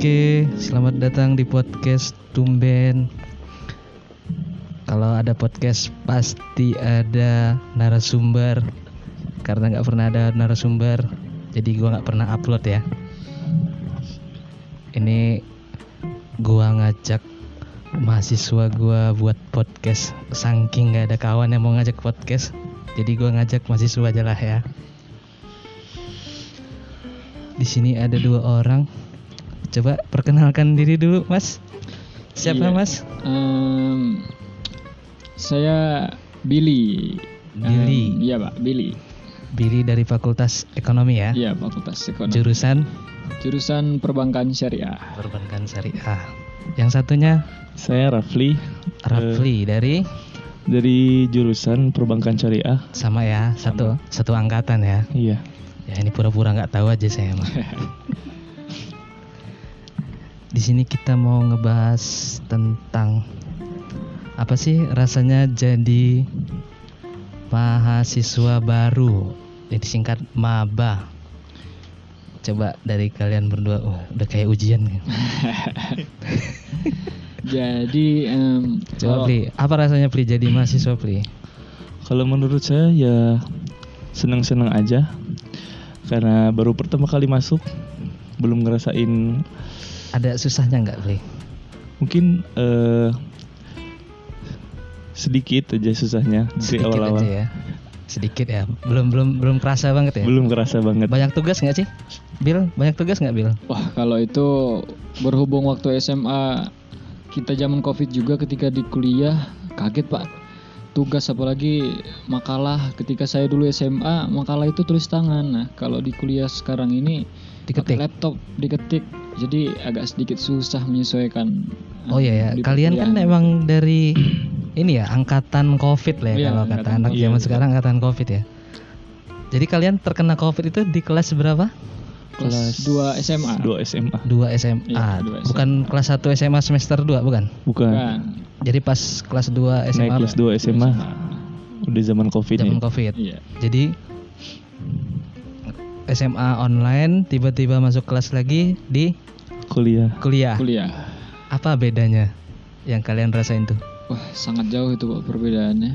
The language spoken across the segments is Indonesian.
Oke, selamat datang di podcast Tumben. Kalau ada podcast pasti ada narasumber. Karena nggak pernah ada narasumber, jadi gua nggak pernah upload ya. Ini gua ngajak mahasiswa gua buat podcast. Saking nggak ada kawan yang mau ngajak podcast, jadi gua ngajak mahasiswa aja lah ya. Di sini ada dua orang. Coba perkenalkan diri dulu, Mas. Siapa, Iya. Mas? Em, saya Billy. Billy. Em, Iya pak, Billy. Billy dari Fakultas Ekonomi ya. Iya Fakultas Ekonomi. Jurusan Jurusan Perbankan Syariah. Perbankan Syariah. Yang satunya Saya Rafli Rafli dari dari jurusan Perbankan Syariah. sama ya, satu satu angkatan ya. Iya. Ya ini pura-pura nggak tahu aja saya mah. Di sini kita mau ngebahas tentang apa sih rasanya jadi mahasiswa baru. Jadi singkat maba. Coba dari kalian berdua, oh, udah kayak ujian. nih. Jadi em, Coba kalau- Pli, apa rasanya Pli jadi mahasiswa Pli? Kalau menurut saya ya senang-senang aja karena baru pertama kali masuk belum ngerasain Ada susahnya nggak Pli? mungkin eh, sedikit aja susahnya dari Sedikit awal-awal. aja ya. Sedikit ya. Belum belum belum kerasa banget ya. Belum kerasa banget. Banyak tugas nggak sih? Bil, banyak tugas nggak Bil? Wah kalau itu berhubung waktu SMA kita zaman covid juga ketika di kuliah kaget pak tugas apalagi makalah ketika saya dulu SMA makalah itu tulis tangan nah kalau di kuliah sekarang ini Diketik. laptop diketik jadi agak sedikit susah menyesuaikan Oh iya ya. Kalian kan emang dari ini ya angkatan Covid lah ya Iya, kalau kata anak Covid. zaman Iya, sekarang angkatan Covid ya. Jadi kalian terkena Covid itu di kelas berapa? kelas 2 SMA 2 SMA. 2 SMA. Iya, dua SMA. Bukan kelas 1 SMA semester 2, bukan? Bukan. Bukan. Jadi pas kelas 2 SMA Naik kelas 2 SMA udah zaman Covid zaman nih. Covid. iya Jadi SMA online tiba-tiba masuk kelas lagi di Kuliah. kuliah. kuliah Apa bedanya yang kalian rasain tuh? Wah, sangat jauh itu Pak perbedaannya.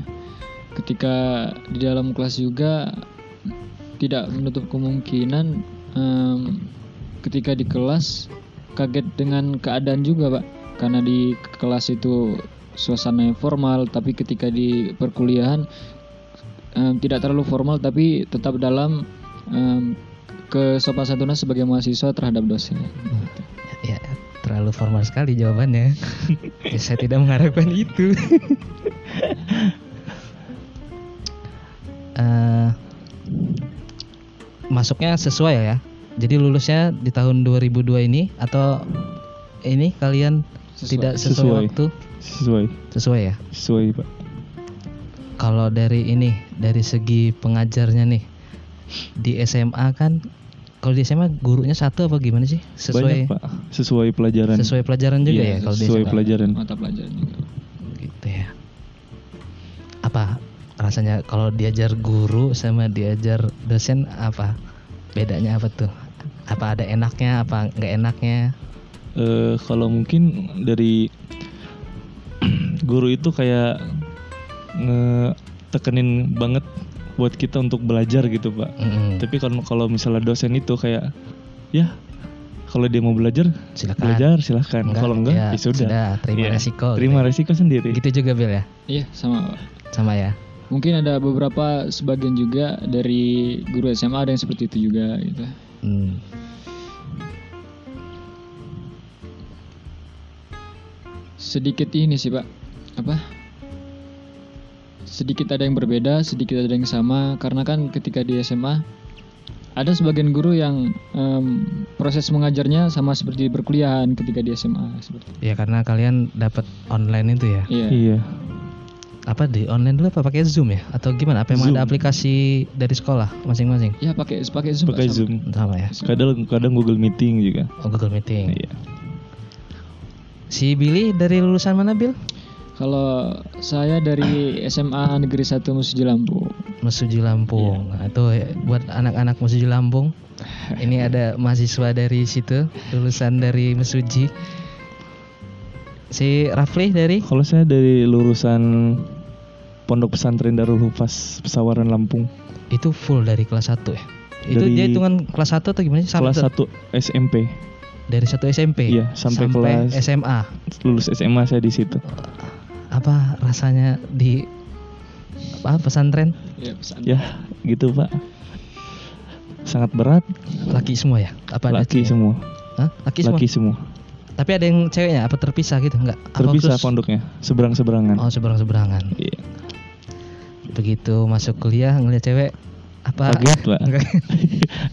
Ketika di dalam kelas juga tidak menutup kemungkinan em, ketika di kelas kaget dengan keadaan juga, Pak. Karena di kelas itu suasana yang formal, tapi ketika di perkuliahan em, tidak terlalu formal tapi tetap dalam em, kesopan santunan sebagai mahasiswa terhadap dosen. Ya, terlalu formal sekali jawabannya. Ya, saya tidak mengharapkan itu. Eh, masuknya sesuai ya. Jadi lulusnya di tahun 2002 ini atau ini kalian Sesuai. tidak sesuai, Sesuai. waktu? Sesuai. Sesuai ya. Sesuai, Pak. Kalau dari ini, dari segi pengajarnya nih di SMA kan, kalau di SMA gurunya satu apa gimana sih? Sesuai Banyak, Pak. Sesuai pelajaran. sesuai pelajaran juga Iya, ya kalau di sesuai SMA? pelajaran. Mata pelajaran juga. gitu ya. Apa rasanya kalau diajar guru sama diajar dosen apa bedanya apa tuh? Apa ada enaknya, apa nggak enaknya? Eh, kalau mungkin dari guru itu kayak ngetekenin banget buat kita untuk belajar gitu pak. Mm-mm. Tapi kalau kalau misalnya dosen itu kayak ya kalau dia mau belajar Silakan. belajar silahkan. Enggak, kalau enggak ya ya, sudah. terima Iya, resiko. Terima gitu. resiko sendiri. Gitu juga Bill ya, Iya, sama Pak. sama ya. Mungkin ada beberapa sebagian juga dari guru SMA ada yang seperti itu juga gitu. Hmm. Sedikit ini sih Pak, apa? Sedikit ada yang berbeda, sedikit ada yang sama karena kan ketika di SMA ada sebagian guru yang em, proses mengajarnya sama seperti di perkuliahan ketika di SMA seperti itu. Ya karena kalian dapat online itu ya. Iya. Iya. Apa di online dulu apa pakai Zoom ya? Atau gimana? Apa emang Zoom. ada aplikasi dari sekolah masing-masing? Ya pakai pakai Zoom. Pak, Pakai sama. Zoom. Sama ya. Kadang kadang Google Meeting juga. Oh, Google Meeting. Iya. Si Billy dari lulusan mana Bill? Kalau saya dari SMA Negeri 1 Musuh Lampung. Mesuji Lampung. Nah, itu buat anak-anak Mesuji Lampung. Ini ada mahasiswa dari situ, lulusan dari Mesuji. Si Rafli dari Kalau saya dari lulusan Pondok Pesantren Darul Hufaz Pesawaran Lampung. itu full dari kelas 1 ya. Itu Dari dia hitungan kelas 1 atau gimana sih? Sampai Kelas tuh- 1 SMP. dari satu SMP Iya, sampai kelas- SMA. Lulus SMA saya di situ. Apa rasanya di apa pesantren? Ya, pesan. Ya, gitu, Pak. Sangat berat, Laki semua ya? Apa ada laki semua. Hah? Laki, semua. Laki semua. Tapi ada yang ceweknya apa terpisah gitu enggak? Apa Terpisah khusus? pondoknya, seberang-seberangan. Oh, seberang-seberangan. Iya. Begitu masuk kuliah ngeliat cewek apa? Kaget, Pak. Enggak.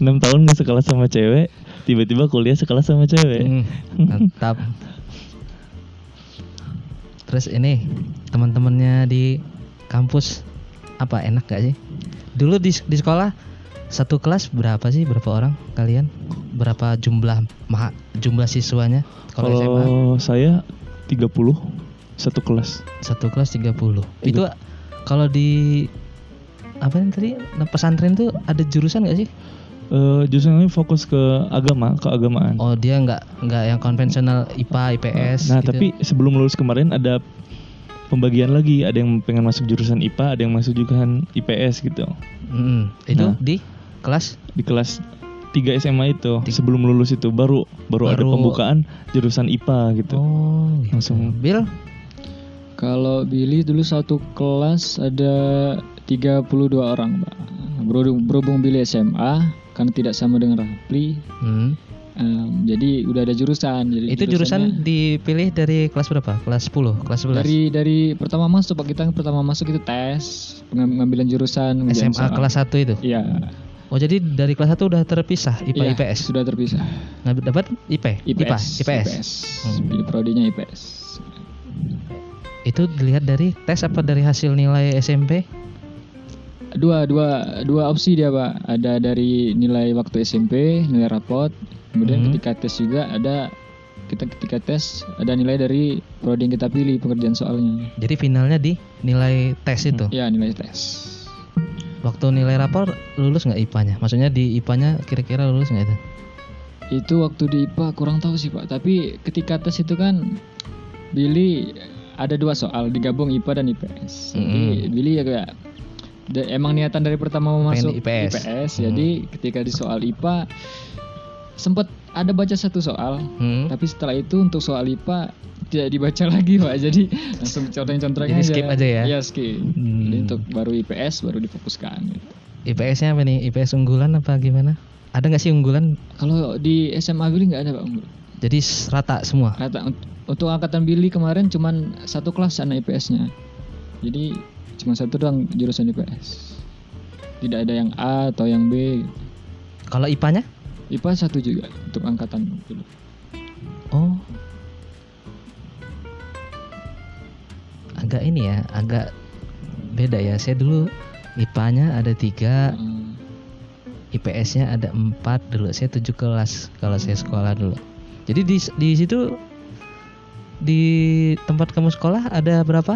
6 tahun nggak sekelas sama cewek, tiba-tiba kuliah sekelas sama cewek. Hmm, mantap. Terus ini teman-temannya di kampus apa enak gak sih? Dulu di di sekolah satu kelas berapa sih berapa orang kalian? Berapa jumlah ma jumlah siswanya? Kalau SMA Kalau saya 30 satu kelas. satu kelas 30. Itu kalau di apa yang tadi pesantren tuh ada jurusan gak sih? Eh jurusan ini fokus ke agama, keagamaan. Oh dia nggak nggak yang konvensional IPA IPS. nah, gitu. tapi sebelum lulus kemarin ada pembagian lagi, ada yang pengen masuk jurusan IPA, ada yang masuk jurusan IPS gitu. Mm, itu Nah. di kelas Di kelas 3 SMA itu, Tiga. sebelum lulus itu baru baru, ada Baru- pembukaan jurusan IPA gitu. Oh, gitu. Langsung. Bill, Kalau Billy dulu satu kelas ada 32 orang, Pak. Berhubung, berhubung Billy SMA, karena tidak sama dengan Rafli, hmm. em, jadi udah ada jurusan. Jadi itu jurusan dipilih dari kelas berapa? Kelas 10, kelas 11. dari dari pertama masuk Pak kita pertama masuk itu tes pengam- pengambilan jurusan SMA soal. kelas 1 itu. Iya, Oh, jadi dari kelas 1 udah terpisah IPA iya, IPS. sudah terpisah. Nah, dapat IP, IPA, IPS, IPS. Hmm. Pilih prodinya IPS. Itu dilihat dari tes apa dari hasil nilai SMP? Dua dua dua opsi dia Pak. Ada dari nilai waktu SMP, nilai rapot. Kemudian Hmm. ketika tes juga ada kita ketika tes ada nilai dari prodi yang kita pilih pengerjaan soalnya. Jadi finalnya di nilai tes itu. Ya nilai tes. Waktu nilai rapor lulus nggak IPA-nya? Maksudnya di IPA-nya kira-kira lulus nggak itu? Itu waktu di IPA kurang tahu sih Pak. Tapi ketika tes itu kan Billy ada dua soal digabung IPA dan IPS. Jadi Mm-mm. Billy ya kayak da- emang niatan dari pertama mau Pengen masuk IPS. Mm. Jadi ketika di soal IPA sempat ada baca satu soal. Hmm. Tapi setelah itu untuk soal IPA tidak dibaca lagi Pak. Jadi langsung contohin-contohnya Jadi skip aja ya? Iya skip. Hmm. Jadi untuk baru IPS baru difokuskan. gitu. IPS-nya apa nih? IPS unggulan apa gimana? Ada nggak sih unggulan? Kalau di SMA Billy nggak ada Pak. Jadi s- rata semua. Rata unt- untuk angkatan Billy kemarin cuman satu kelas anak IPS-nya. Jadi cuma satu doang jurusan IPS. Tidak ada yang A atau yang B. Kalau IPA-nya? IPA satu juga untuk angkatan Billy. Oh. Agak ini ya, agak beda ya. Saya dulu IPA-nya ada tiga, Hmm. IPS-nya ada empat dulu. Saya tujuh kelas kalau saya sekolah dulu. Jadi di di situ di tempat kamu sekolah ada berapa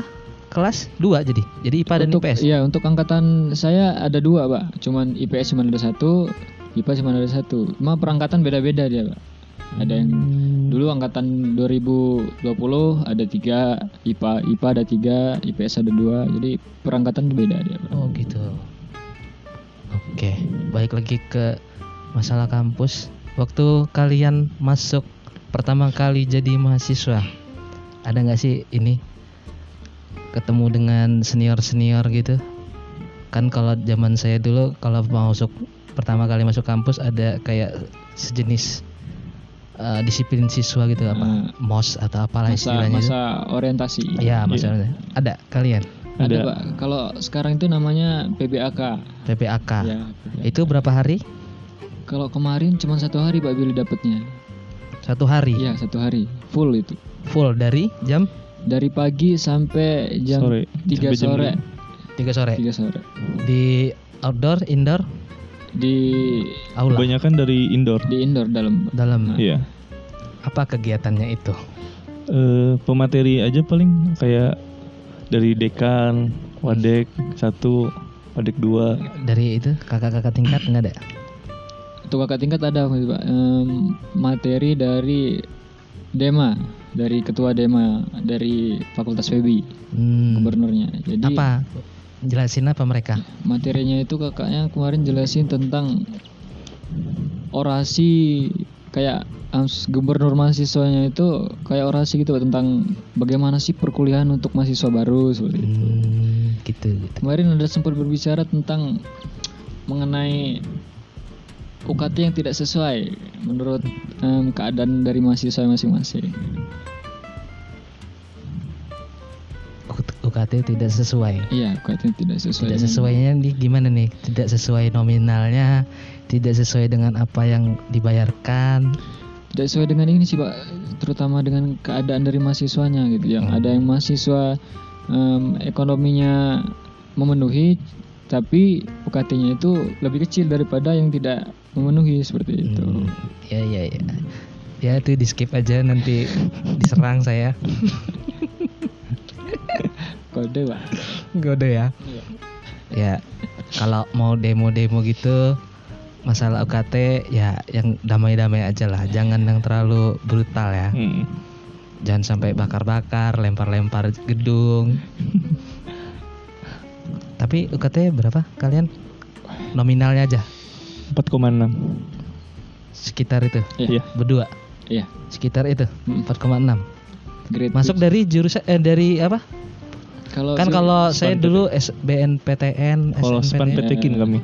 kelas? Dua jadi. Jadi IPA dan untuk, IPS. Iya untuk angkatan saya ada dua pak. Cuman IPS cuma ada satu, IPA cuma ada satu. Cuma perangkatan beda-beda dia pak. Ada yang Hmm. dulu angkatan 2020 ada tiga, IPA IPA ada tiga, IPS ada dua. Jadi perangkatan beda dia pak. Oh gitu. Oke, baik lagi ke masalah kampus. Waktu kalian masuk pertama kali jadi mahasiswa, ada nggak sih ini ketemu dengan senior senior gitu? Kan kalau zaman saya dulu kalau mau masuk pertama kali masuk kampus ada kayak sejenis eh, disiplin siswa gitu apa Ah. mos atau apalah Masa istilahnya itu. masa orientasi. Ya masalahnya ada kalian Ada, Ada. pak. Kalau sekarang itu namanya PBAK. PPAK. Ya. PBAK. Itu berapa hari? Kalau kemarin cuma satu hari pak Billy dapatnya. Satu hari. Iya satu hari full itu. Full dari jam Dari pagi sampai jam Sore. 3 Sampai jam sore. lima. 3 sore. 3 sore. Di outdoor, indoor, Di aula, Kebanyakan dari indoor. di indoor dalam. dalam. Iya. Apa kegiatannya itu? Eh, pemateri aja paling kayak dari dekan, wadek, satu adik dua Dari itu kakak-kakak tingkat nggak ada? Untuk kakak tingkat ada Pak. Em, materi dari Dema, dari ketua Dema dari Fakultas Febi, Hmm. gubernurnya. Jadi Apa? Jelasin apa mereka? materinya itu kakaknya kemarin jelasin tentang orasi kayak gubernur mahasiswanya itu kayak orasi gitu tentang bagaimana sih perkuliahan untuk mahasiswa baru seperti itu. Hmm, gitu, gitu. Kemarin ada sempat berbicara tentang mengenai UKT yang tidak sesuai menurut em, keadaan dari mahasiswa masing-masing. UKT tidak sesuai. Iya, UKT tidak sesuai. Tidak sesuainya nih gimana nih? Tidak sesuai nominalnya, tidak sesuai dengan apa yang dibayarkan. Tidak sesuai dengan ini sih Pak, terutama dengan keadaan dari mahasiswanya gitu. Yang Hmm. ada yang mahasiswa em, ekonominya memenuhi, tapi UKT-nya itu lebih kecil daripada yang tidak memenuhi seperti itu. Hmm, ya ya ya. Ya itu di skip aja nanti diserang saya. Kode Pak. Gode ya. Iya. Ya kalau mau demo-demo gitu masalah UKT ya yang damai-damai aja lah, jangan yang terlalu brutal ya. Hmm. Jangan sampai bakar-bakar, lempar-lempar gedung. Tapi UKT berapa kalian? Nominalnya aja 4,6 sekitar itu. Iya. Berdua Iya. sekitar itu Hmm. 4,6. Grade Masuk dari jurusan eh, dari apa? kalau kan kalau saya dulu SBNPTN, kalau span SNPTN, petekin kami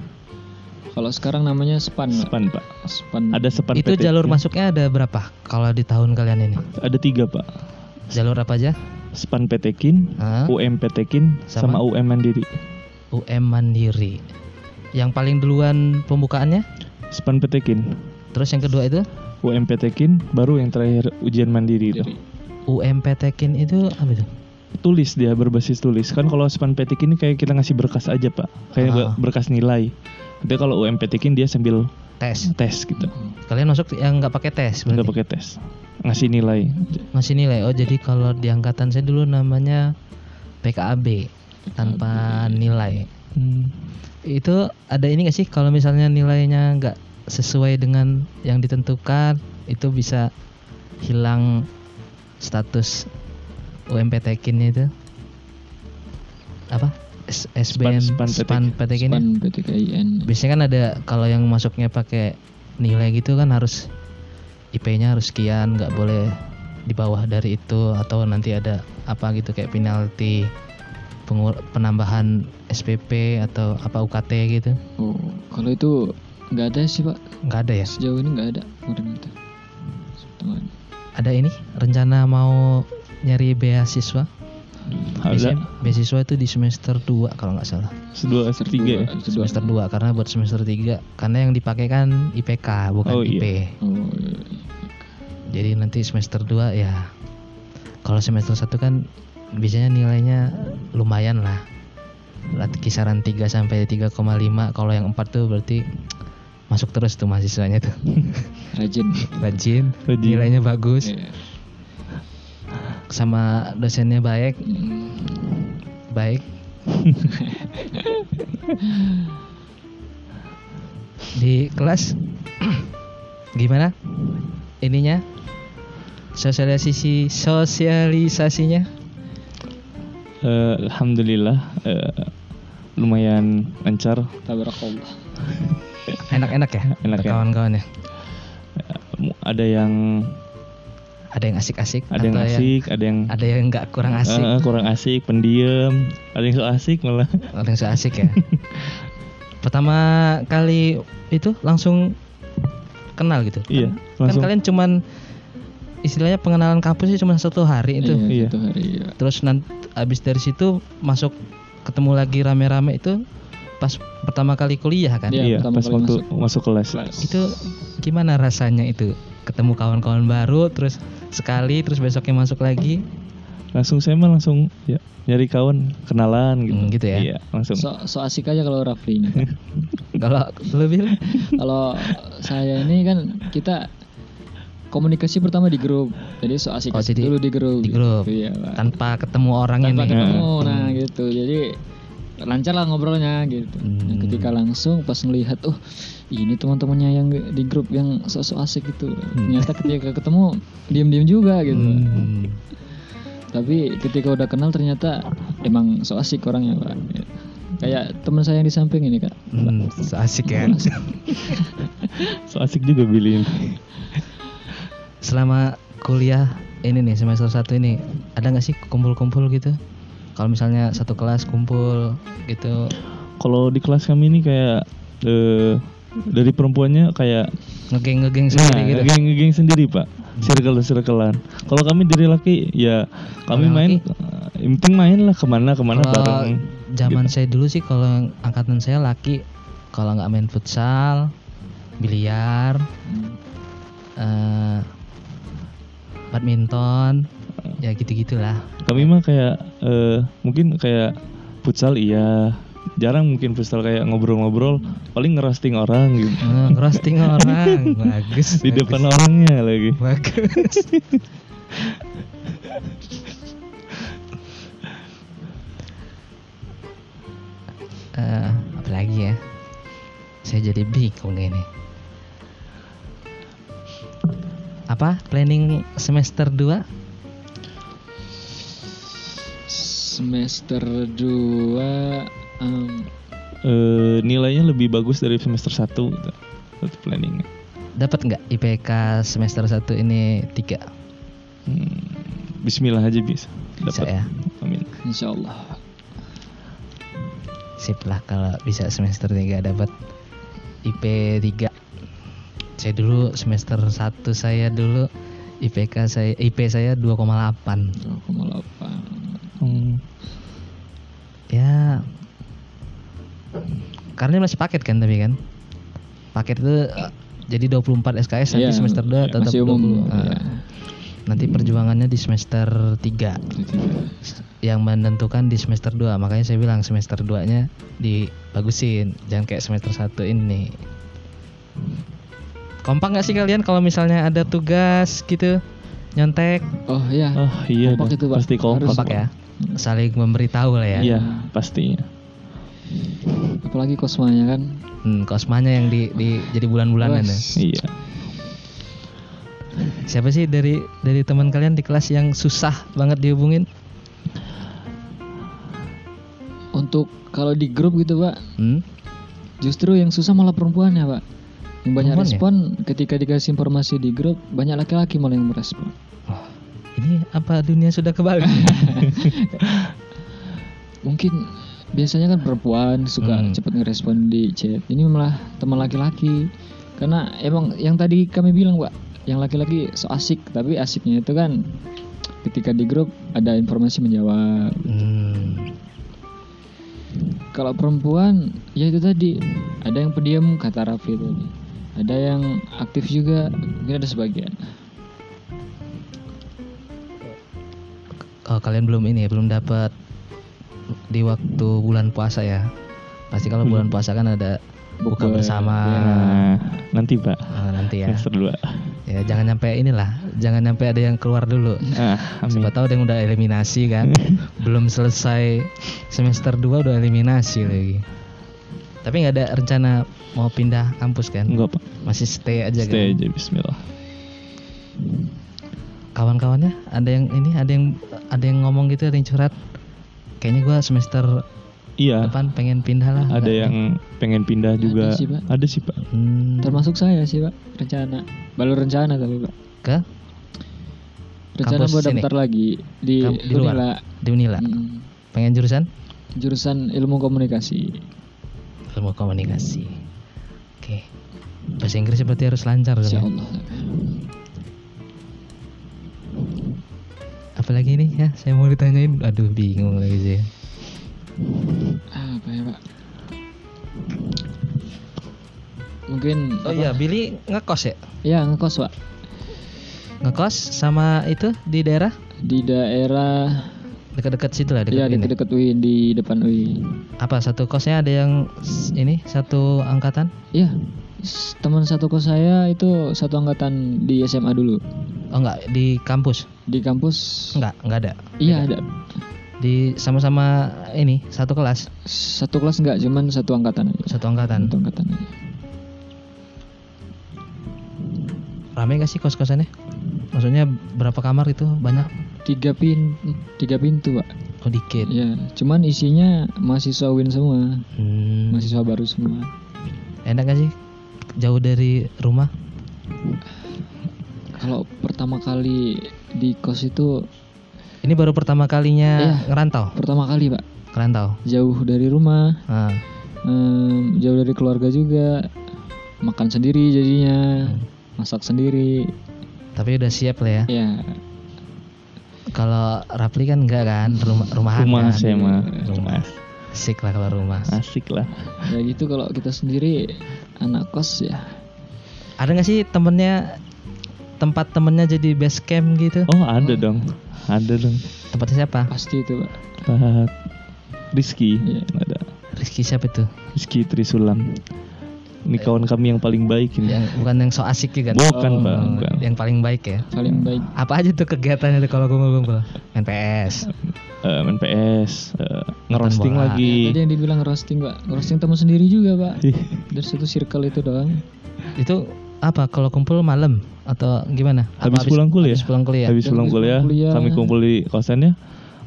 kalau sekarang namanya SPAN. Span pak SPAN. ada span itu petekin. jalur masuknya ada berapa? Kalau di tahun kalian ini ada tiga pak jalur apa aja? span petekin Hah? UM petekin Sama? sama UM mandiri UM Mandiri. Yang paling duluan pembukaannya? span petekin Terus yang kedua itu UM petekin baru yang terakhir ujian mandiri itu Jadi, UMPTKIN itu apa itu? tulis dia berbasis tulis kan kalau span petekin ini kayak kita ngasih berkas aja pak kayak ber- berkas nilai tapi kalau UM petekin dia sambil Tes. tes gitu Kalian masuk yang nggak pakai tes berarti? nggak pakai tes ngasih nilai Masih nilai. Oh, jadi kalau di angkatan saya dulu namanya PKAB tanpa nilai. Hmm. Itu ada ini nggak sih kalau misalnya nilainya nggak sesuai dengan yang ditentukan, itu bisa hilang status UMPTKIN itu? Apa? S- SBN Span- PTKIN PTKIN. Biasanya kan ada kalau yang masuknya pakai nilai gitu kan harus IP-nya harus sekian, nggak boleh di bawah dari itu atau nanti ada apa gitu kayak penalti pengur- penambahan SPP atau apa UKT gitu. Oh, kalau itu nggak ada sih Pak. Nggak ada ya? Sejauh ini nggak ada. Itu. Sebetulnya ada. Ini rencana mau nyari beasiswa? ada Biasanya beasiswa itu di semester 2 kalau nggak salah. sedua tiga ya Kedua. Semester 2 karena buat semester 3 karena yang dipakai kan IPK bukan Oh, iya. IP. Oh, iya. Jadi nanti semester 2 ya kalau semester 1 kan biasanya nilainya lumayan lah. Kisaran 3 sampai 3,5 kalau yang 4 tuh berarti masuk terus tuh mahasiswanya tuh. Rajin. Rajin, Rajin. nilainya bagus, Iya. sama dosennya baik, baik. Di kelas gimana? Ininya sosialisasi sosialisasinya Eh, alhamdulillah eh, lumayan lancar. Tabarakallah. enak-enak ya? Enak ya. kawan-kawannya Eh, mu- ada yang ada yang asik-asik ada yang atau asik ada yang ada yang nggak kurang asik? Eh, kurang asik pendiam. Ada yang so asik malah. Ada yang so asik ya? Pertama kali itu langsung kenal gitu? Iya kan langsung. kalian cuman istilahnya pengenalan kampus sih cuma satu hari itu Iya, Iya. satu hari. Iya. terus nanti abis dari situ masuk ketemu lagi rame-rame itu pas pertama kali kuliah kan Iya, iya pertama pas kali waktu masuk. masuk kelas Kelas. itu gimana rasanya itu ketemu kawan-kawan baru terus sekali terus besoknya masuk lagi langsung saya mah langsung ya nyari kawan kenalan gitu Hmm, gitu ya. iya langsung So, so asik aja kalau Rafli ini. Kalau lebih kalau saya ini kan kita komunikasi pertama di grup. Jadi so asik Oh, jadi dulu di grup. di grup. Iya, Pak. tanpa ketemu orangnya Tanpa nih ketemu, Hmm. nah gitu. Jadi lancar lah ngobrolnya gitu. Nah, Hmm. ketika langsung pas ngelihat oh ini teman-temannya yang di grup yang sosok asik itu ternyata ketika ketemu diam-diam juga gitu. Hmm. Tapi ketika udah kenal ternyata emang so asik orangnya pak. Kayak teman saya yang di samping ini kak. Hmm, so asik ya. So asik juga Billy ini. Selama kuliah ini nih semester 1 ini ada nggak sih kumpul-kumpul gitu? Kalau misalnya satu kelas kumpul gitu Kalau di kelas kami ini kayak eh, dari perempuannya kayak ngegeng-ngegeng nah, sendiri gitu. ngegeng ngegeng sendiri pak, circle circlean. Kalau kami dari laki ya kami Kalau main, laki? eh, penting main lah ke mana ke mana Kalau bareng. zaman gitu. saya dulu sih kalau angkatan saya laki kalau nggak main futsal, biliar, eh, badminton, ya gitu-gitulah. Kami mah kayak eh, mungkin kayak futsal iya, jarang mungkin futsal kayak ngobrol-ngobrol, paling ngerosting orang gitu. Eh, roasting orang bagus Di bagus. depan orangnya lagi. bagus Eh, apa lagi ya saya jadi bingung ini apa planning semester 2 Semester 2 Eh, nilainya lebih bagus dari semester 1 gitu. Satu planningnya. dapat nggak IPK semester 1 ini tiga Hmm, Bismillah aja bisa. bisa Dapat. ya Amin. Insya Allah. sip lah kalau bisa semester 3 dapat IP 3 saya dulu semester 1 saya dulu IPK saya IP saya 2,8 2,8. Hmm, ya karena masih paket kan tapi kan? Paket itu jadi 24 SKS nanti Iya, semester 2 tetap masih 20 umum. Ah, Iya. nanti perjuangannya di semester 3 yang menentukan di semester 2 makanya saya bilang semester 2 nya dibagusin. Jangan kayak semester 1 ini kompak nggak sih kalian kalau misalnya ada tugas gitu nyontek Oh iya. Oh iya, Kompak dah. itu, Pak. pasti kompak. kompak ya saling memberitahu lah ya Iya, pastinya. Apalagi kosmanya kan. hmm, kosmanya yang di, di jadi bulan-bulanan ya. Iya. siapa sih dari dari teman kalian di kelas yang susah banget dihubungin Untuk kalau di grup gitu pak, hmm? justru yang susah malah perempuan ya pak. Yang banyak ya? respon ketika dikasih informasi di grup, banyak laki-laki malah yang merespon. Wah, ini apa dunia sudah kebalik Mungkin biasanya kan perempuan suka Hmm. cepat ngerespon di chat. Ini malah teman laki-laki. Karena emang yang tadi kami bilang pak, yang laki-laki so asik, tapi asiknya itu kan ketika di grup ada informasi menjawab. hmm. Kalau perempuan ya itu tadi ada yang pendiam kata Raffi tadi. Ada yang aktif juga, mungkin ada sebagian. oh, kalian belum ini ya, belum dapat di waktu bulan puasa ya. Pasti kalau bulan puasa kan ada buka bersama. Nah, nanti Pak. Ah, nanti ya. Semester 2. ya jangan nyampe inilah. Jangan nyampe ada yang keluar dulu. Ah, siapa tahu ada yang udah eliminasi kan. Belum selesai semester 2 udah eliminasi lagi tapi nggak ada rencana mau pindah kampus kan Enggak, Pak. masih stay aja Stay kan aja bismillah. kawan-kawannya ada yang ini ada yang ada yang ngomong gitu ada yang curhat kayaknya gua semester Iya. depan pengen pindah lah Ada yang pengen pindah juga. sih, Pak. Ada sih, Pak. Hmm, Termasuk saya sih pak, rencana. Baru rencana tapi pak. ke Rencana mau sini? daftar lagi di, Kamp- di luar? Unila. di Unila Mm, pengen jurusan jurusan ilmu komunikasi. Ilmu komunikasi oke bahasa Inggris berarti harus lancar ya? Allah. apalagi nih ya saya mau ditanyain aduh bingung lagi sih Apa ya pak? Mungkin. oh apa? iya Billy ngekos ya Ya ngekos pak. ngekos sama itu di daerah Di daerah. Dekat-dekat situ lah dekat ini dekat UIN di depan UIN. apa satu kosnya ada yang ini satu angkatan Iya. Teman satu kos saya itu satu angkatan di SMA dulu. oh enggak di kampus Di kampus. enggak enggak ada Iya ada. di sama-sama ini satu kelas Satu kelas enggak, cuman satu angkatan aja. satu angkatan Satu angkatan aja. rame gak sih kos kosannya maksudnya berapa kamar itu? Banyak? Tiga pin, tiga pintu pak. oh dikit. Ya, cuman isinya mahasiswa Win semua, Hmm, mahasiswa baru semua. enak gak sih? Jauh dari rumah? Kalau pertama kali di kos itu ini baru pertama kalinya Iya. ngerantau? Pertama kali pak, ngerantau? Jauh dari rumah, nah, em, jauh dari keluarga juga, makan sendiri jadinya, masak sendiri. Tapi udah siap lah ya Ya, kalau Rapli kan enggak kan rumah rumahan Rumah kan? saya mah rumah asik lah kalau rumah asik lah. ya gitu kalau kita sendiri anak kos ya. ada nggak sih temennya tempat temennya jadi base camp gitu Oh ada dong, ada dong. tempatnya siapa Pasti itu pak. Pak Rizky Iya. ada. Rizky siapa tuh Rizky Trisulam. Ini kawan kami yang paling baik ini. yang bukan yang so asik juga Bukan, Oh, Bang, bukan. yang paling baik ya Paling baik. apa aja tuh kegiatannya tuh kalau kumpul-kumpul main PS Eh, main PS, eh, ngerosting bola. lagi. Tadi yang dibilang roasting pak, roasting teman sendiri juga pak. Ih, Dari satu circle itu doang. itu apa kalau kumpul malam atau gimana Apa Habis pulang kuliah? habis pulang kuliah Habis pulang habis kuliah, kami kumpul di kosannya,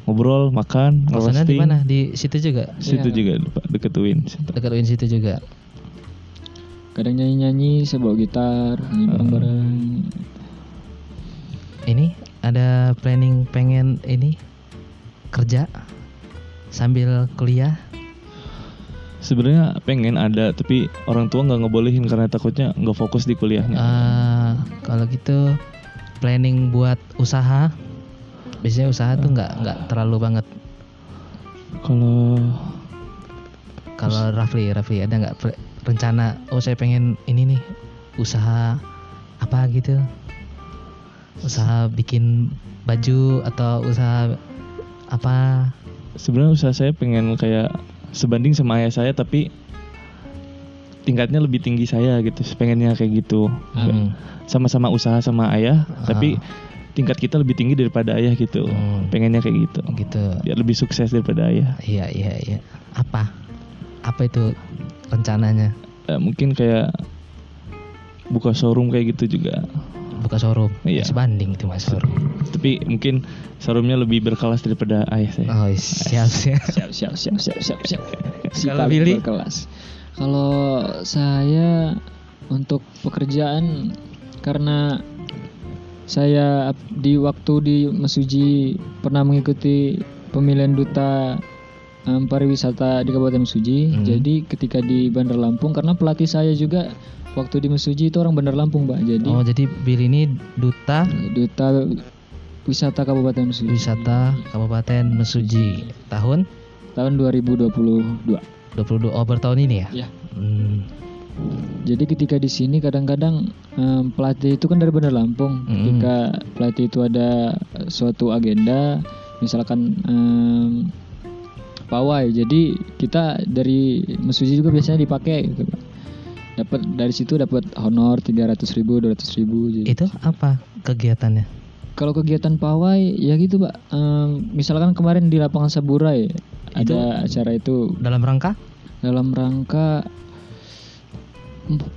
ngobrol, makan, Kosannya di ngerosting. mana di situ juga Situ Iya. juga Pak, deket UIN. situ. dekat UIN situ juga Kadang nyanyi-nyanyi, saya bawa gitar, nyanyi bareng-bareng. ini ada planning pengen ini kerja sambil kuliah Sebenarnya pengen ada, tapi orang tua nggak ngebolehin karena takutnya nggak fokus di kuliahnya. Eh, kalau gitu planning buat usaha biasanya usaha tuh nggak nggak terlalu banget Kalau kalau Rafli Rafli ada nggak rencana oh saya pengen ini nih usaha apa gitu usaha bikin baju atau usaha apa sebenarnya usaha saya pengen kayak sebanding sama ayah saya, tapi tingkatnya lebih tinggi saya gitu. Pengennya kayak gitu. Hmm. Sama-sama usaha sama ayah, tapi tingkat kita lebih tinggi daripada ayah gitu. Hmm. Pengennya kayak gitu. gitu Biar lebih sukses daripada ayah. iya iya iya apa apa itu rencananya Eh, mungkin kayak buka showroom kayak gitu juga. buka showroom Iya. sebanding itu mas showroom Tapi mungkin showroomnya lebih berkelas daripada ayah saya. oh siap siap Siap, siap, siap, siap, siap, siap. Si Kalau Billy? berkelas. Kalau saya untuk pekerjaan karena saya di waktu di Mesuji pernah mengikuti pemilihan duta em, pariwisata di Kabupaten Mesuji. Hmm. Jadi ketika di Bandar Lampung karena pelatih saya juga waktu di Mesuji itu orang Bandar Lampung, Pak. Jadi oh jadi Bill ini duta duta wisata Kabupaten Mesuji wisata Kabupaten Mesuji tahun tahun 2022. 22 oh tahun ini ya Ya. Hmm. Jadi ketika di sini kadang-kadang em, pelatih itu kan dari Bandar Lampung. Mm. Ketika pelatih itu ada suatu agenda, misalkan em, pawai. Jadi kita dari Mesuji juga biasanya dipakai gitu. Dapat dari situ dapat honor 300 ribu, 200 ribu. Jadi. itu apa kegiatannya Kalau kegiatan pawai ya gitu, Pak. Em, misalkan kemarin di lapangan Saburai ada acara itu dalam rangka dalam rangka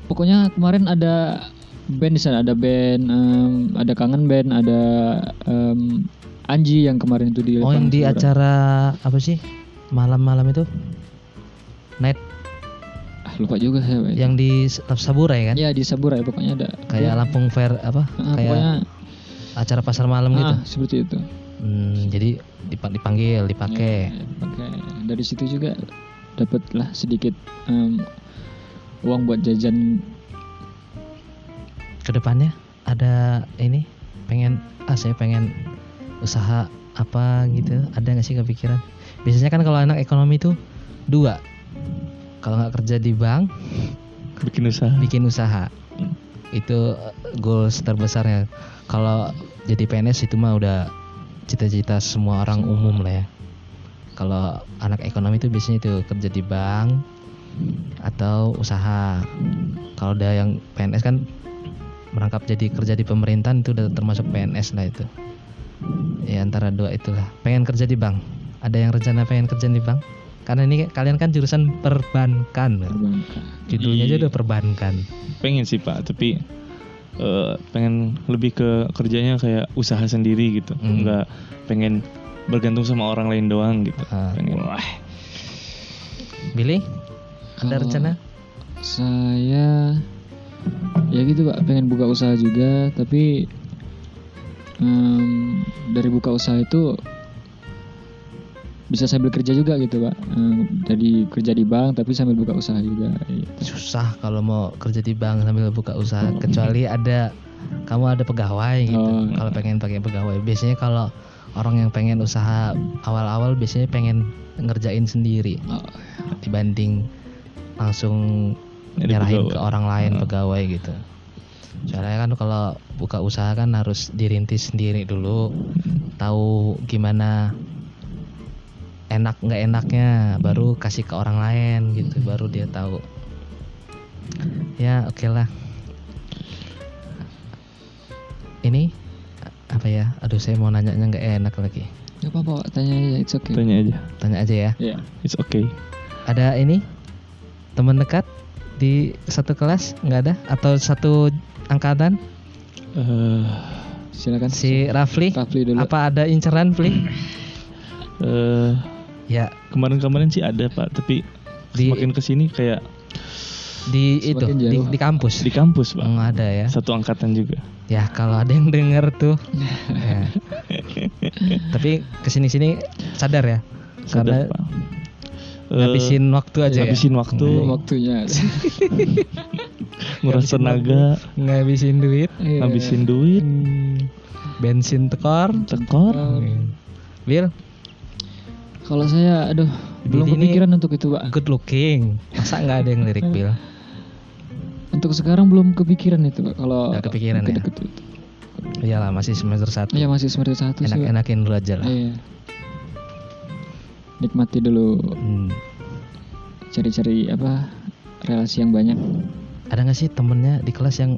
pokoknya kemarin ada band di sana ada band em, ada kangen band ada em, Anji yang kemarin itu di oh yang di acara apa sih malam-malam itu night. Ah, lupa juga saya yang di Saburai kan? Ya di Saburai pokoknya ada. Kayak Lampung Fair apa? Ah, kayak pokoknya acara pasar malam gitu? Ah, seperti itu. Hmm, jadi dip- dipanggil dipakai. Ya, pakai dari situ juga dapatlah sedikit em, uang buat jajan. Ke depannya ada ini pengen ah saya pengen usaha apa gitu? Ada nggak sih kepikiran biasanya kan kalau anak ekonomi itu dua. Kalau nggak kerja di bank Bikin usaha. bikin usaha. Itu eh, goals terbesarnya. Kalau jadi PNS itu mah udah cita-cita semua orang umum lah ya. Kalau anak ekonomi itu biasanya itu kerja di bank atau usaha. Kalau udah yang PNS kan merangkap jadi kerja di pemerintahan itu udah termasuk PNS lah itu. Ya antara dua itulah. Pengen kerja di bank Ada yang rencana pengen kerja di bank? Karena ini kalian kan jurusan perbankan. perbankan Judulnya aja Iya. udah perbankan. pengen sih pak tapi eh, pengen lebih ke kerjanya kayak usaha sendiri gitu Hmm. nggak pengen bergantung sama orang lain doang gitu Ah. pengen wah Billy, ada Kalau rencana? saya ya gitu pak pengen buka usaha juga tapi em, dari buka usaha itu bisa sambil kerja juga gitu pak Em, jadi kerja di bank tapi sambil buka usaha juga. Susah kalau mau kerja di bank sambil buka usaha kecuali ada kamu ada pegawai gitu. Oh. Kalau pengen pakai pegawai. Biasanya kalau orang yang pengen usaha awal-awal biasanya pengen ngerjain sendiri Oh, dibanding langsung Jadi nyerahin pegawai. ke orang lain Ah. pegawai gitu. Soalnya kan kalau buka usaha kan harus dirintis sendiri dulu, tahu gimana enak nggak enaknya, baru kasih ke orang lain gitu, baru dia tahu. Ya oke lah. Ini apa ya? Aduh saya mau nanya nggak enak lagi. nggak apa-apa Pak, tanya aja it's okay tanya aja Tanya aja ya. ya it's okay Ada ini teman dekat di satu kelas nggak ada atau satu angkatan? Eh, silakan Si Rafli, Rafli dulu apa ada inceran, Fli? eh, Ya, kemarin-kemarin sih ada pak tapi Di- semakin ke sini kayak di itu di, di kampus. di kampus pak Nggak ada ya. satu angkatan juga Ya kalau ada yang denger tuh. ya. Tapi ke sini-sini sadar ya, karena Sadar, Pak. Eh, ngabisin waktu aja ya. ngabisin waktu belum waktunya nguras tenaga Ngabisin duit, Iya. ngabisin duit hmm, bensin tekor. tekor Hmm. Bill, kalau saya aduh belum Ini- kepikiran untuk itu pak good looking. Masa nggak ada yang lirik Bill? untuk sekarang belum kepikiran itu pak kalau Nggak kepikiran ya? deket-deket itu. Iyalah masih semester satu. Iya masih semester satu sih Pak. Enak-enakin dulu aja lah. Iya. Nikmati dulu Hmm. cari-cari apa relasi yang banyak. Ada nggak sih temennya di kelas yang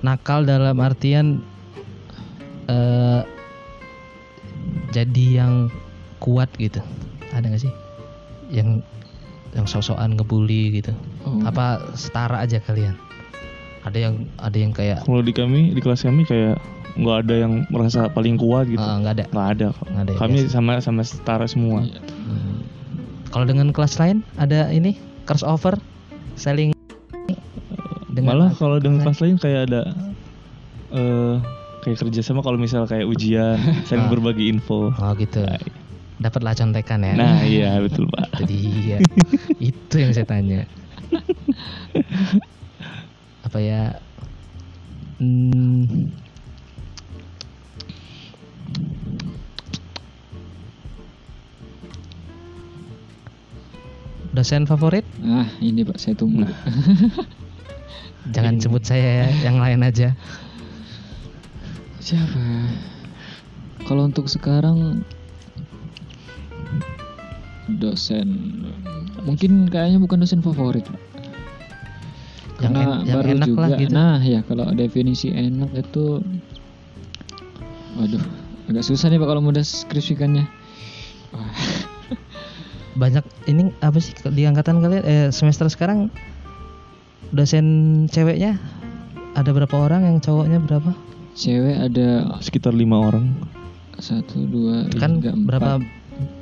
nakal dalam artian eh jadi yang kuat gitu? Ada nggak sih yang yang sok-sokan ngebully gitu? Oh. Apa setara aja kalian? Ada yang ada yang kayak kalau di kami di kelas kami kayak nggak ada yang merasa paling kuat gitu nggak ada. nggak ada. Nggak ada ya, kami biasa. sama sama setara semua. Hmm. Kalau dengan kelas lain ada ini crossover saling malah kalau dengan kelas lain kayak ada eh kayak kerjasama kalau misal kayak ujian saling Ah. berbagi info Oh gitu. Dapatlah contekan ya. nah iya betul pak Jadi iya. itu yang saya tanya. Apa ya? Hmm, dosen favorit? Ah ini pak saya tunggu. Nah. Jangan Ini. sebut saya ya, yang lain aja. Siapa? Kalau untuk sekarang dosen mungkin kayaknya bukan dosen favorit pak. Yang Karena en- yang baru enak juga. lah gitu. Nah ya kalau definisi enak itu, waduh agak susah nih pak kalau mau deskripsikannya. Wah. Banyak ini apa sih di angkatan kalian eh, semester sekarang dosen ceweknya ada berapa orang yang cowoknya berapa? Cewek ada sekitar lima orang satu dua Kan tiga berapa empat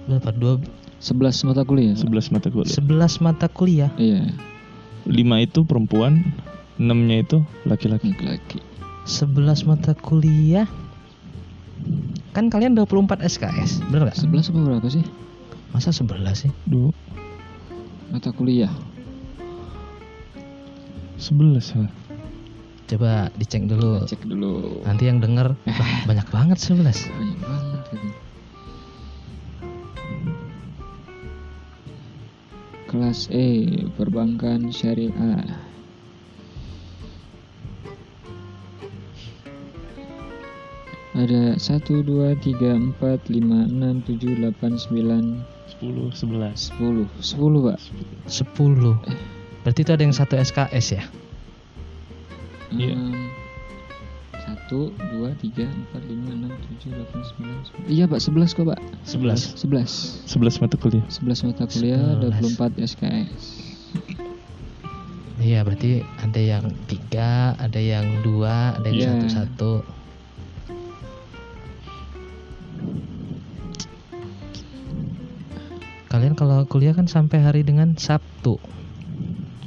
berapa? Dua sebelas mata kuliah. Pak. 11 mata kuliah sebelas mata kuliah. Iya lima itu perempuan enamnya itu laki-laki laki-laki. 11 mata kuliah kan kalian 24 SKS bener gak? Sebelas apa berapa sih masa 11 sih dua mata kuliah? sebelas lah coba dicek dulu Cek dulu. nanti yang denger "Wah, banyak banget 11 Banyak banget. Kelas E perbankan syariah. Ada 1, 2, 3, 4, 5, 6, 7, 8, 9, sepuluh sebelas. 10 10 pak. 10 berarti itu ada yang satu SKS ya? Iya. 1, satu dua tiga empat lima enam tujuh delapan sembilan iya pak sebelas kok pak 11. sebelas 11 mata kuliah. sebelas mata kuliah dua puluh empat SKS Iya berarti ada yang tiga, ada yang dua, ada yang Iya. satu-satu. Kalian kalau kuliah kan sampai hari dengan Sabtu.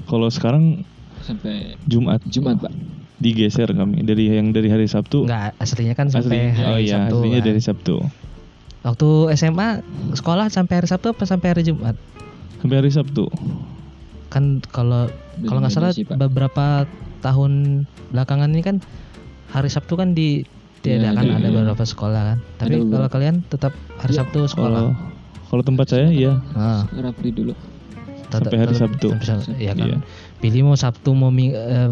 Kalau sekarang sampai Jumat Jumat pak digeser kami dari yang dari hari Sabtu. Enggak, aslinya kan sampai Aslinya, hari oh iya, Sabtu. aslinya kan. dari Sabtu. Waktu SMA sekolah sampai hari Sabtu apa sampai hari Jumat? Sampai hari Sabtu. Kan kalau kalau nggak salah sih, beberapa tahun belakangan ini kan hari Sabtu kan di Iya, diadakan ada- ada iya. beberapa sekolah kan. Tapi beberapa. kalau kalian tetap hari Iya. Sabtu sekolah. Kalau kalau tempat saya ya Ah. Rapli dulu Tetap- Sampai hari Sabtu. sampai Sabtu, Iya kan. Iya. Billy mau Sabtu mau eh,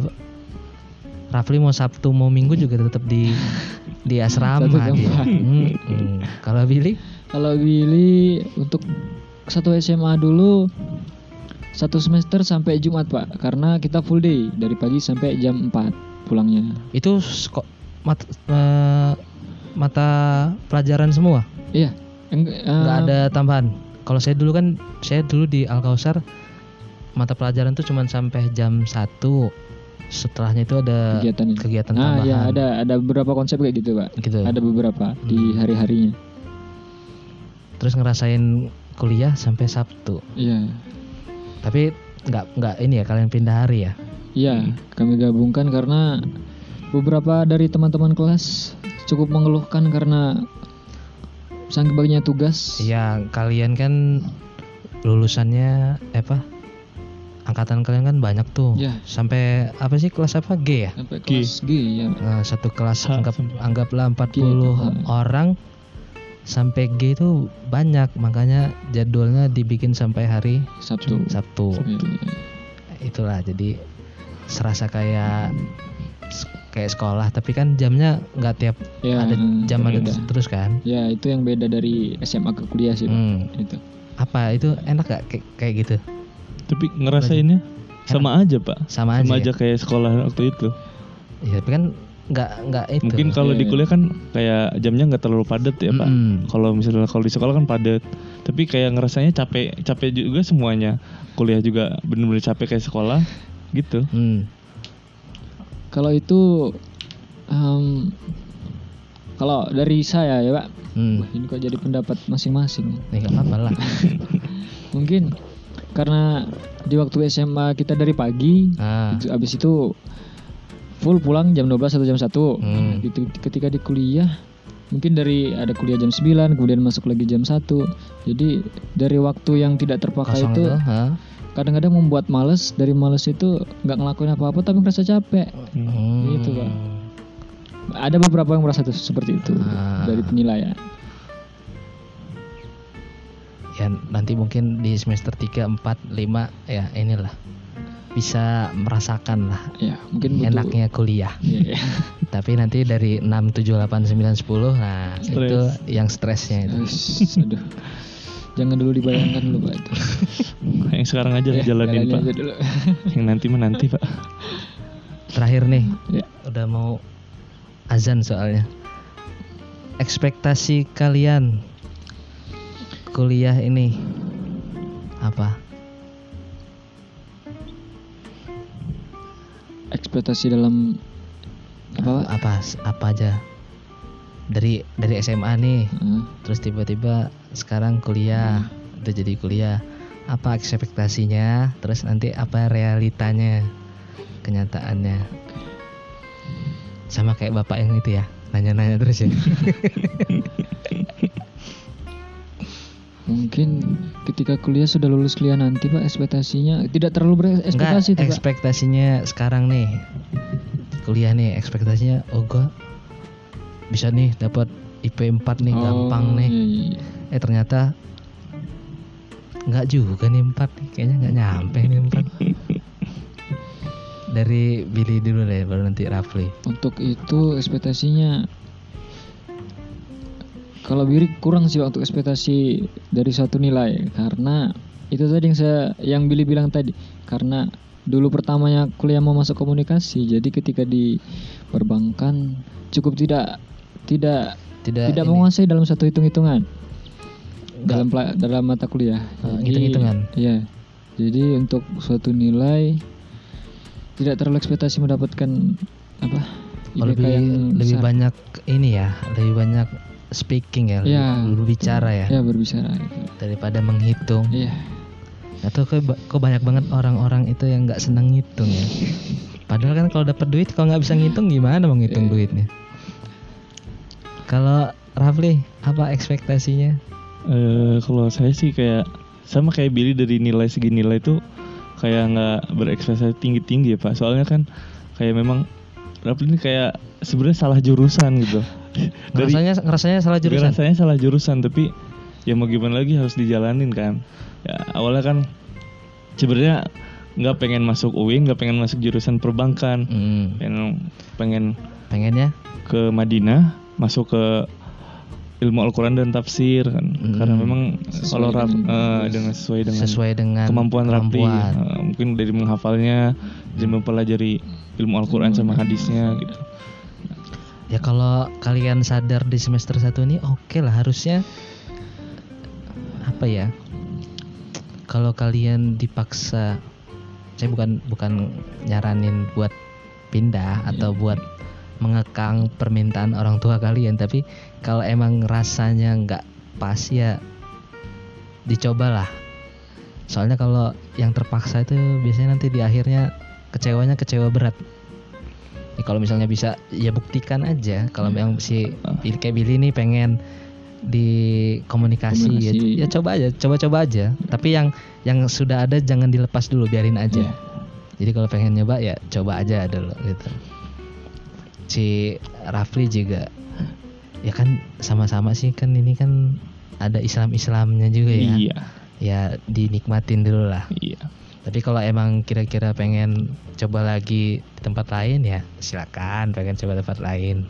Rafli mau Sabtu mau Minggu juga tetap di di Satu asrama dia. Hmm, hmm. Kalau Billy? Kalau Billy untuk satu SMA dulu satu semester sampai Jumat pak. Karena kita full day dari pagi sampai jam 4 pulangnya. Itu sko- mat- eh, mata pelajaran semua, iya. Eng- nggak eh, ada tambahan. Kalau saya dulu kan saya dulu di Al Kausar mata pelajaran tuh cuma sampai jam 1 Setelahnya itu ada kegiatan kegiatan nah tambahan. ya ada ada beberapa konsep kayak gitu pak gitu. ada beberapa di hari harinya Terus ngerasain kuliah sampai Sabtu. iya Tapi nggak nggak ini ya kalian pindah hari ya? iya kami gabungkan karena beberapa dari teman-teman kelas cukup mengeluhkan karena saking banyaknya tugas Iya, kalian kan lulusannya eh, apa? Angkatan kalian kan banyak tuh. Iya. Sampai apa sih kelas apa G ya? sampai G. kelas G ya Nah, satu kelas Ha, anggap sampai- anggaplah 40 Ha. orang sampai G itu banyak, makanya jadwalnya dibikin sampai hari Sabtu Sabtu. Iya, iya. Itulah jadi serasa kayak kayak sekolah, tapi kan jamnya nggak tiap Ya, ada jam ada terus kan? Ya itu yang beda dari SMA ke kuliah sih. Hmm. Itu. Apa itu enak gak kayak, kayak gitu? Tapi ngerasainnya sama aja pak. Sama, Sama aja. aja kayak sekolah waktu itu. Ya, tapi kan nggak nggak itu. Mungkin kalau Iya, di iya. kuliah kan kayak jamnya nggak terlalu padat ya pak. Mm-mm. Kalau misalnya kalau di sekolah kan padat. Tapi kayak ngerasanya capek capek juga semuanya. Kuliah juga bener-bener capek kayak sekolah gitu. Hmm. Kalau itu em, kalau dari saya ya Pak, Hmm. Wah, ini kok jadi pendapat masing-masing. Ya nggak apa-apa lah. Mungkin karena di waktu SMA kita dari pagi, Ah. itu- abis itu full pulang jam 12 atau jam 1 Hmm. ketika di kuliah mungkin dari ada kuliah jam 9 kemudian masuk lagi jam 1 jadi dari waktu yang tidak terpakai Kosong itu itu, kadang-kadang membuat males dari males itu nggak ngelakuin apa-apa tapi merasa capek Hmm. Gitu, Pak. ada beberapa yang merasa tuh seperti itu Ah. dari penilaian Ya nanti mungkin di semester 3, 4, 5 ya inilah bisa merasakan lah ya mungkin butuh enaknya kuliah. Iya, iya. Tapi nanti dari 6, 7, 8, 9, 10 nah Stres. itu yang stresnya itu. Aduh jangan dulu dibayangkan dulu pak itu Yang sekarang aja Ya, jalanin pak. aja dulu. Yang nanti mah nanti pak. Terakhir nih, Ya. udah mau azan soalnya. Ekspektasi kalian kuliah ini apa? ekspektasi dalam apa Apa apa aja? Dari dari SMA nih, Heeh. terus tiba-tiba sekarang kuliah, udah jadi kuliah. Apa ekspektasinya? Terus nanti apa realitanya? Kenyataannya. Sama kayak bapak yang itu ya, nanya-nanya terus ya. Mungkin ketika kuliah sudah lulus kuliah nanti pak ekspektasinya tidak terlalu berekspektasi pak. ekspektasinya sekarang nih. Kuliah nih ekspektasinya oh gua bisa nih dapat IP 4 nih Oh, gampang nih. iya, iya. eh ternyata nggak juga nih 4 nih. Kayaknya nggak nyampe nih 4 dari Billy dulu deh baru nanti Rafli. Untuk itu ekspektasinya kalau Biri kurang sih untuk ekspektasi dari suatu nilai karena itu tadi yang saya yang Billy bilang tadi karena dulu pertamanya kuliah mau masuk komunikasi jadi ketika di perbankan cukup tidak tidak Tidak, tidak ini, menguasai dalam satu hitung-hitungan dalam dalam mata kuliah. Jadi, hitung-hitungan. Iya. Jadi untuk suatu nilai tidak terlalu ekspektasi mendapatkan apa? lebih yang lebih besar. banyak ini ya, lebih banyak speaking ya, lebih, Iya. lebih bicara ya, Ya berbicara. gitu. daripada menghitung. Iya. Atau kok, kok banyak banget orang-orang itu yang nggak senang ngitung ya. Padahal kan kalau dapat duit kalau nggak bisa ngitung gimana mau ngitung Iya. duitnya? Kalau Rafli apa ekspektasinya? Eh, kalau saya sih kayak sama kayak Billy dari nilai segi nilai tuh kayak nggak berekspektasi tinggi tinggi ya pak soalnya kan kayak memang Rafli ini kayak sebenarnya salah jurusan gitu dari Ngerasanya ngerasanya salah jurusan. rasanya salah jurusan tapi ya mau gimana lagi harus dijalanin kan. Ya awalnya kan sebenarnya nggak pengen masuk UIN nggak pengen masuk jurusan perbankan. Hmm, pengen pengen pengennya ke Madinah masuk ke ilmu Al-Quran dan tafsir kan. Mm. karena memang Sesuai kalau dengan- dengan sesuai dengan sesuai dengan kemampuan kemampuan. eh, mungkin dari menghafalnya dan mempelajari ilmu Al-Quran sama hadisnya gitu Ya kalau kalian sadar di semester 1 ini oke lah harusnya apa ya? Kalau kalian dipaksa saya bukan bukan nyaranin buat pindah atau buat mengekang permintaan orang tua kalian tapi kalau emang rasanya nggak pas ya dicobalah soalnya kalau yang terpaksa itu biasanya nanti di akhirnya kecewanya kecewa berat Ya, kalau misalnya bisa ya buktikan aja. Kalau memang si Billy- kayak Billy nih pengen di komunikasi, ya- Komunikasi. Ya, coba aja coba-coba aja. Tapi yang yang sudah ada jangan dilepas dulu biarin aja. Iya. jadi kalau pengen nyoba ya coba aja dulu gitu. Si Rafli juga ya kan sama-sama sih kan ini kan ada Islam-Islamnya juga ya. Iya. Ya dinikmatin dulu lah. Iya tapi kalau emang kira-kira pengen coba lagi di tempat lain ya silakan pengen coba tempat lain.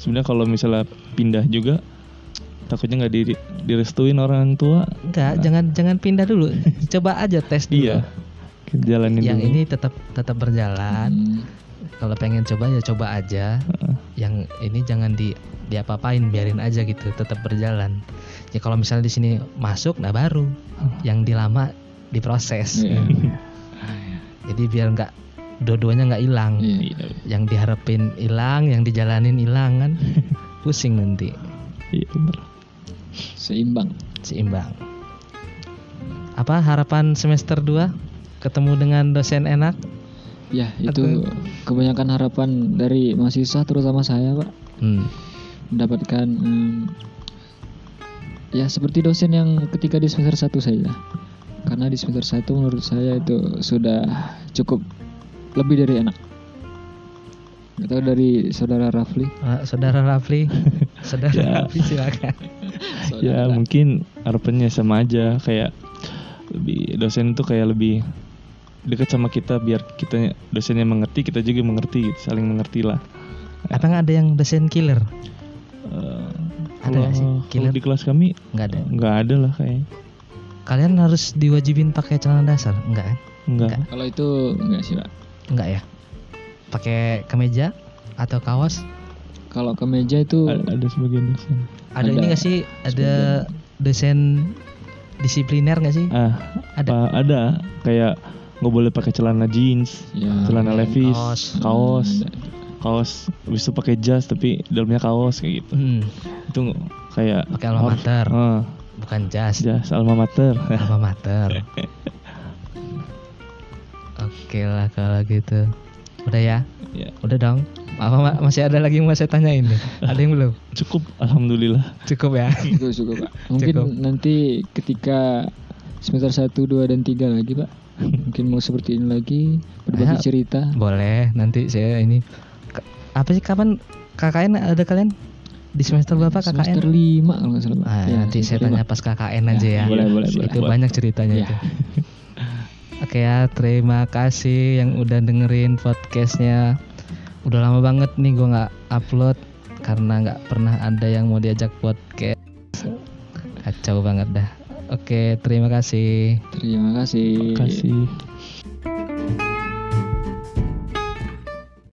sebenarnya kalau misalnya pindah juga takutnya nggak di, direstuin orang tua Enggak, jangan jangan pindah dulu. Coba aja tes dulu. iya jalanin Yang dulu ini tetap tetap berjalan. Hmm. Kalau pengen coba ya coba aja. Heeh. Yang ini jangan di diapa-apain, biarin aja gitu, tetap berjalan. Ya kalau misalnya di sini masuk nah baru. Yang dilama diproses. Iya. Jadi biar nggak dua-duanya nggak hilang. Iya. iya Yang diharapin hilang, yang dijalanin hilang kan. Pusing nanti. iya bener Seimbang. seimbang. Apa harapan semester 2? Ketemu dengan dosen enak? Ya, itu kebanyakan harapan dari mahasiswa terutama saya, Pak. Hmm. mendapatkan em, ya seperti dosen yang ketika di semester 1 saja karena di semester 1 menurut saya itu sudah cukup lebih dari enak Gak tahu dari saudara Rafli Eh, Saudara Rafli, Saudara Ya. Rafli silakan. ya mungkin harapannya sama aja kayak lebih dosen itu kayak lebih dekat sama kita biar kita dosennya mengerti kita juga mengerti gitu, saling mengerti lah Apa nggak ada yang dosen killer? Eh, Ada nggak sih? kalau- kalau Killer? di kelas kami Nggak ada. nggak ada lah kayaknya Kalian harus diwajibin pakai celana dasar? Enggak kan? nggak Nggak. kalau itu enggak sih Pak Enggak ya? Pakai kemeja atau kaos? kalau ke meja itu A- ada sebagian dosen Ada, Ada ini nggak sih? Ada dosen disipliner nggak sih? ah Ada. apa ada kayak nggak boleh pakai celana jeans ya celana levis kaos. kaos ada. kaos itu pakai jas tapi dalamnya kaos kayak gitu Hmm, itu kayak Pakai alma mater. Ah, bukan jas. jas alma mater alma mater. Oke lah kalau gitu. Udah ya? ya Udah dong. Apa Ma- masih ada lagi yang mau saya tanyain nih? Ada yang belum? cukup alhamdulillah Cukup ya. Cukup, cukup, Pak. Mungkin Cukup. nanti ketika semester 1, 2 dan 3 lagi, Pak. Mungkin mau seperti ini lagi berbagi Ya. cerita. Boleh. Nanti saya ini apa sih kapan KKN ada kalian di semester berapa Semester KKN? 5 kalau nggak salah, Pak. Ah, Ya, nanti saya semester tanya lima. pas KKN aja ya. boleh, boleh, siap. boleh. Itu banyak ceritanya Ya. itu. Oke ya, terima kasih yang udah dengerin podcastnya. Udah lama banget nih gue nggak upload karena nggak pernah ada yang mau diajak podcast. Kacau banget dah. Oke, terima kasih. Terima kasih. kasih